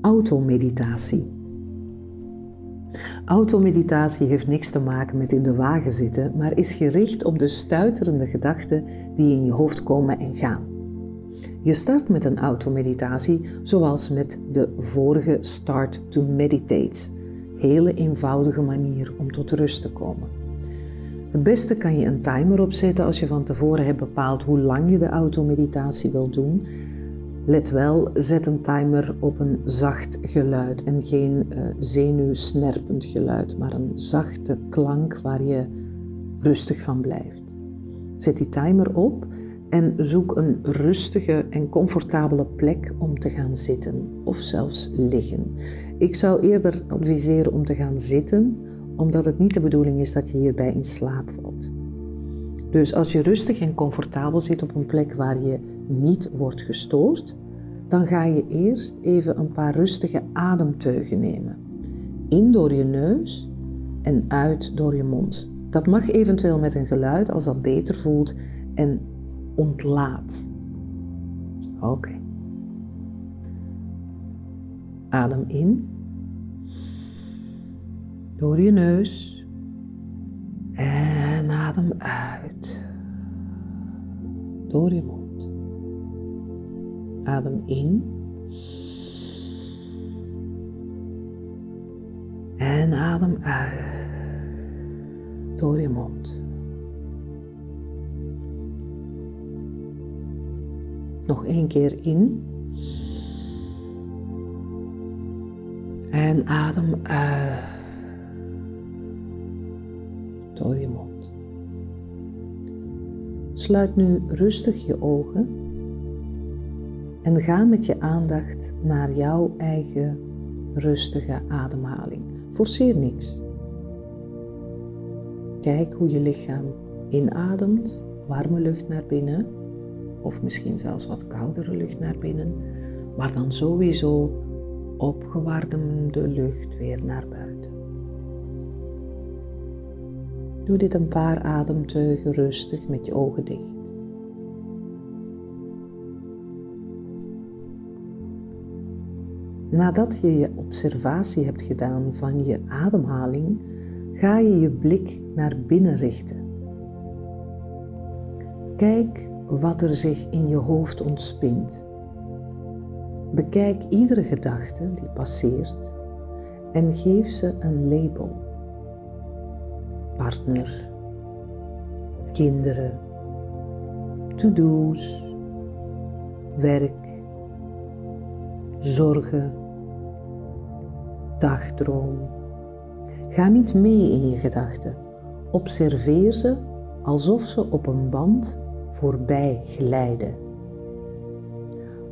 Automeditatie. Automeditatie heeft niks te maken met in de wagen zitten, maar is gericht op de stuiterende gedachten die in je hoofd komen en gaan. Je start met een automeditatie zoals met de vorige Start to Meditate. Hele eenvoudige manier om tot rust te komen. Het beste kan je een timer opzetten als je van tevoren hebt bepaald hoe lang je de automeditatie wil doen. Let wel, zet een timer op een zacht geluid en geen uh, zenuwsnerpend geluid, maar een zachte klank waar je rustig van blijft. Zet die timer op en zoek een rustige en comfortabele plek om te gaan zitten of zelfs liggen. Ik zou eerder adviseren om te gaan zitten, omdat het niet de bedoeling is dat je hierbij in slaap valt. Dus als je rustig en comfortabel zit op een plek waar je niet wordt gestoord, dan ga je eerst even een paar rustige ademteugen nemen. In door je neus en uit door je mond. Dat mag eventueel met een geluid als dat beter voelt en ontlaat. Oké. Adem in. Door je neus. En adem uit. Door je mond. Adem in. En adem uit. Door je mond. Nog één keer in. En adem uit. Door je mond. Sluit nu rustig je ogen en ga met je aandacht naar jouw eigen rustige ademhaling. Forceer niks. Kijk hoe je lichaam inademt, warme lucht naar binnen of misschien zelfs wat koudere lucht naar binnen, maar dan sowieso opgewarmde lucht weer naar buiten. Doe dit een paar ademteugen rustig met je ogen dicht. Nadat je je observatie hebt gedaan van je ademhaling, ga je je blik naar binnen richten. Kijk wat er zich in je hoofd ontspint. Bekijk iedere gedachte die passeert en geef ze een label. Partner, kinderen, to-do's, werk, zorgen, dagdroom. Ga niet mee in je gedachten. Observeer ze alsof ze op een band voorbij glijden.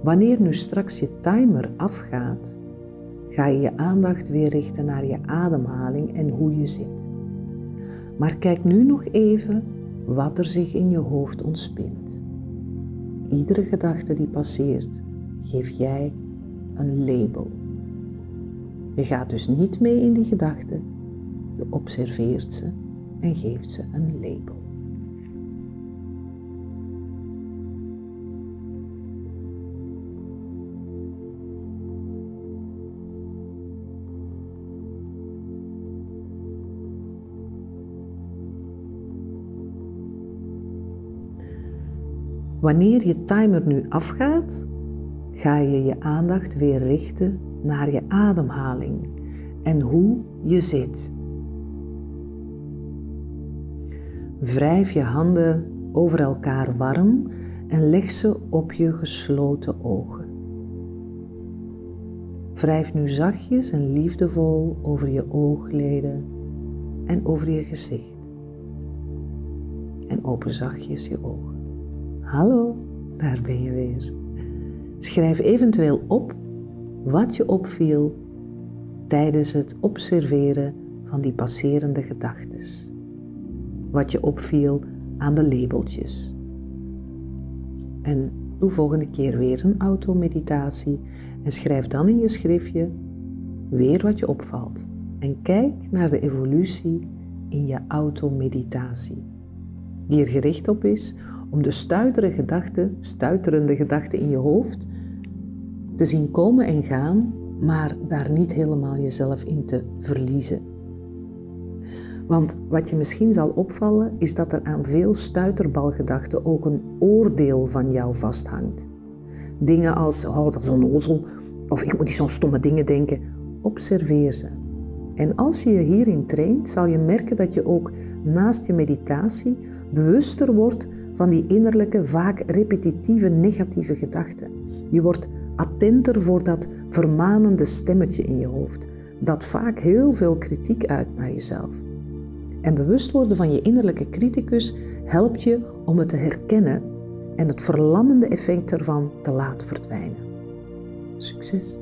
Wanneer nu straks je timer afgaat, ga je je aandacht weer richten naar je ademhaling en hoe je zit. Maar kijk nu nog even wat er zich in je hoofd ontspint. Iedere gedachte die passeert, geef jij een label. Je gaat dus niet mee in die gedachten, je observeert ze en geeft ze een label. Wanneer je timer nu afgaat, ga je je aandacht weer richten naar je ademhaling en hoe je zit. Wrijf je handen over elkaar warm en leg ze op je gesloten ogen. Wrijf nu zachtjes en liefdevol over je oogleden en over je gezicht. En open zachtjes je ogen. Hallo, daar ben je weer. Schrijf eventueel op wat je opviel tijdens het observeren van die passerende gedachten. Wat je opviel aan de labeltjes. En doe volgende keer weer een automeditatie en schrijf dan in je schriftje weer wat je opvalt. En kijk naar de evolutie in je automeditatie, die er gericht op is om de gedachten, stuiterende gedachten in je hoofd te zien komen en gaan maar daar niet helemaal jezelf in te verliezen. Want wat je misschien zal opvallen, is dat er aan veel stuiterbalgedachten ook een oordeel van jou vasthangt. Dingen als, oh dat is onnozel, of ik moet niet zo'n stomme dingen denken. Observeer ze. En als je je hierin traint, zal je merken dat je ook naast je meditatie bewuster wordt van die innerlijke, vaak repetitieve negatieve gedachten. Je wordt attenter voor dat vermanende stemmetje in je hoofd, dat vaak heel veel kritiek uit naar jezelf. En bewust worden van je innerlijke criticus helpt je om het te herkennen en het verlammende effect ervan te laten verdwijnen. Succes!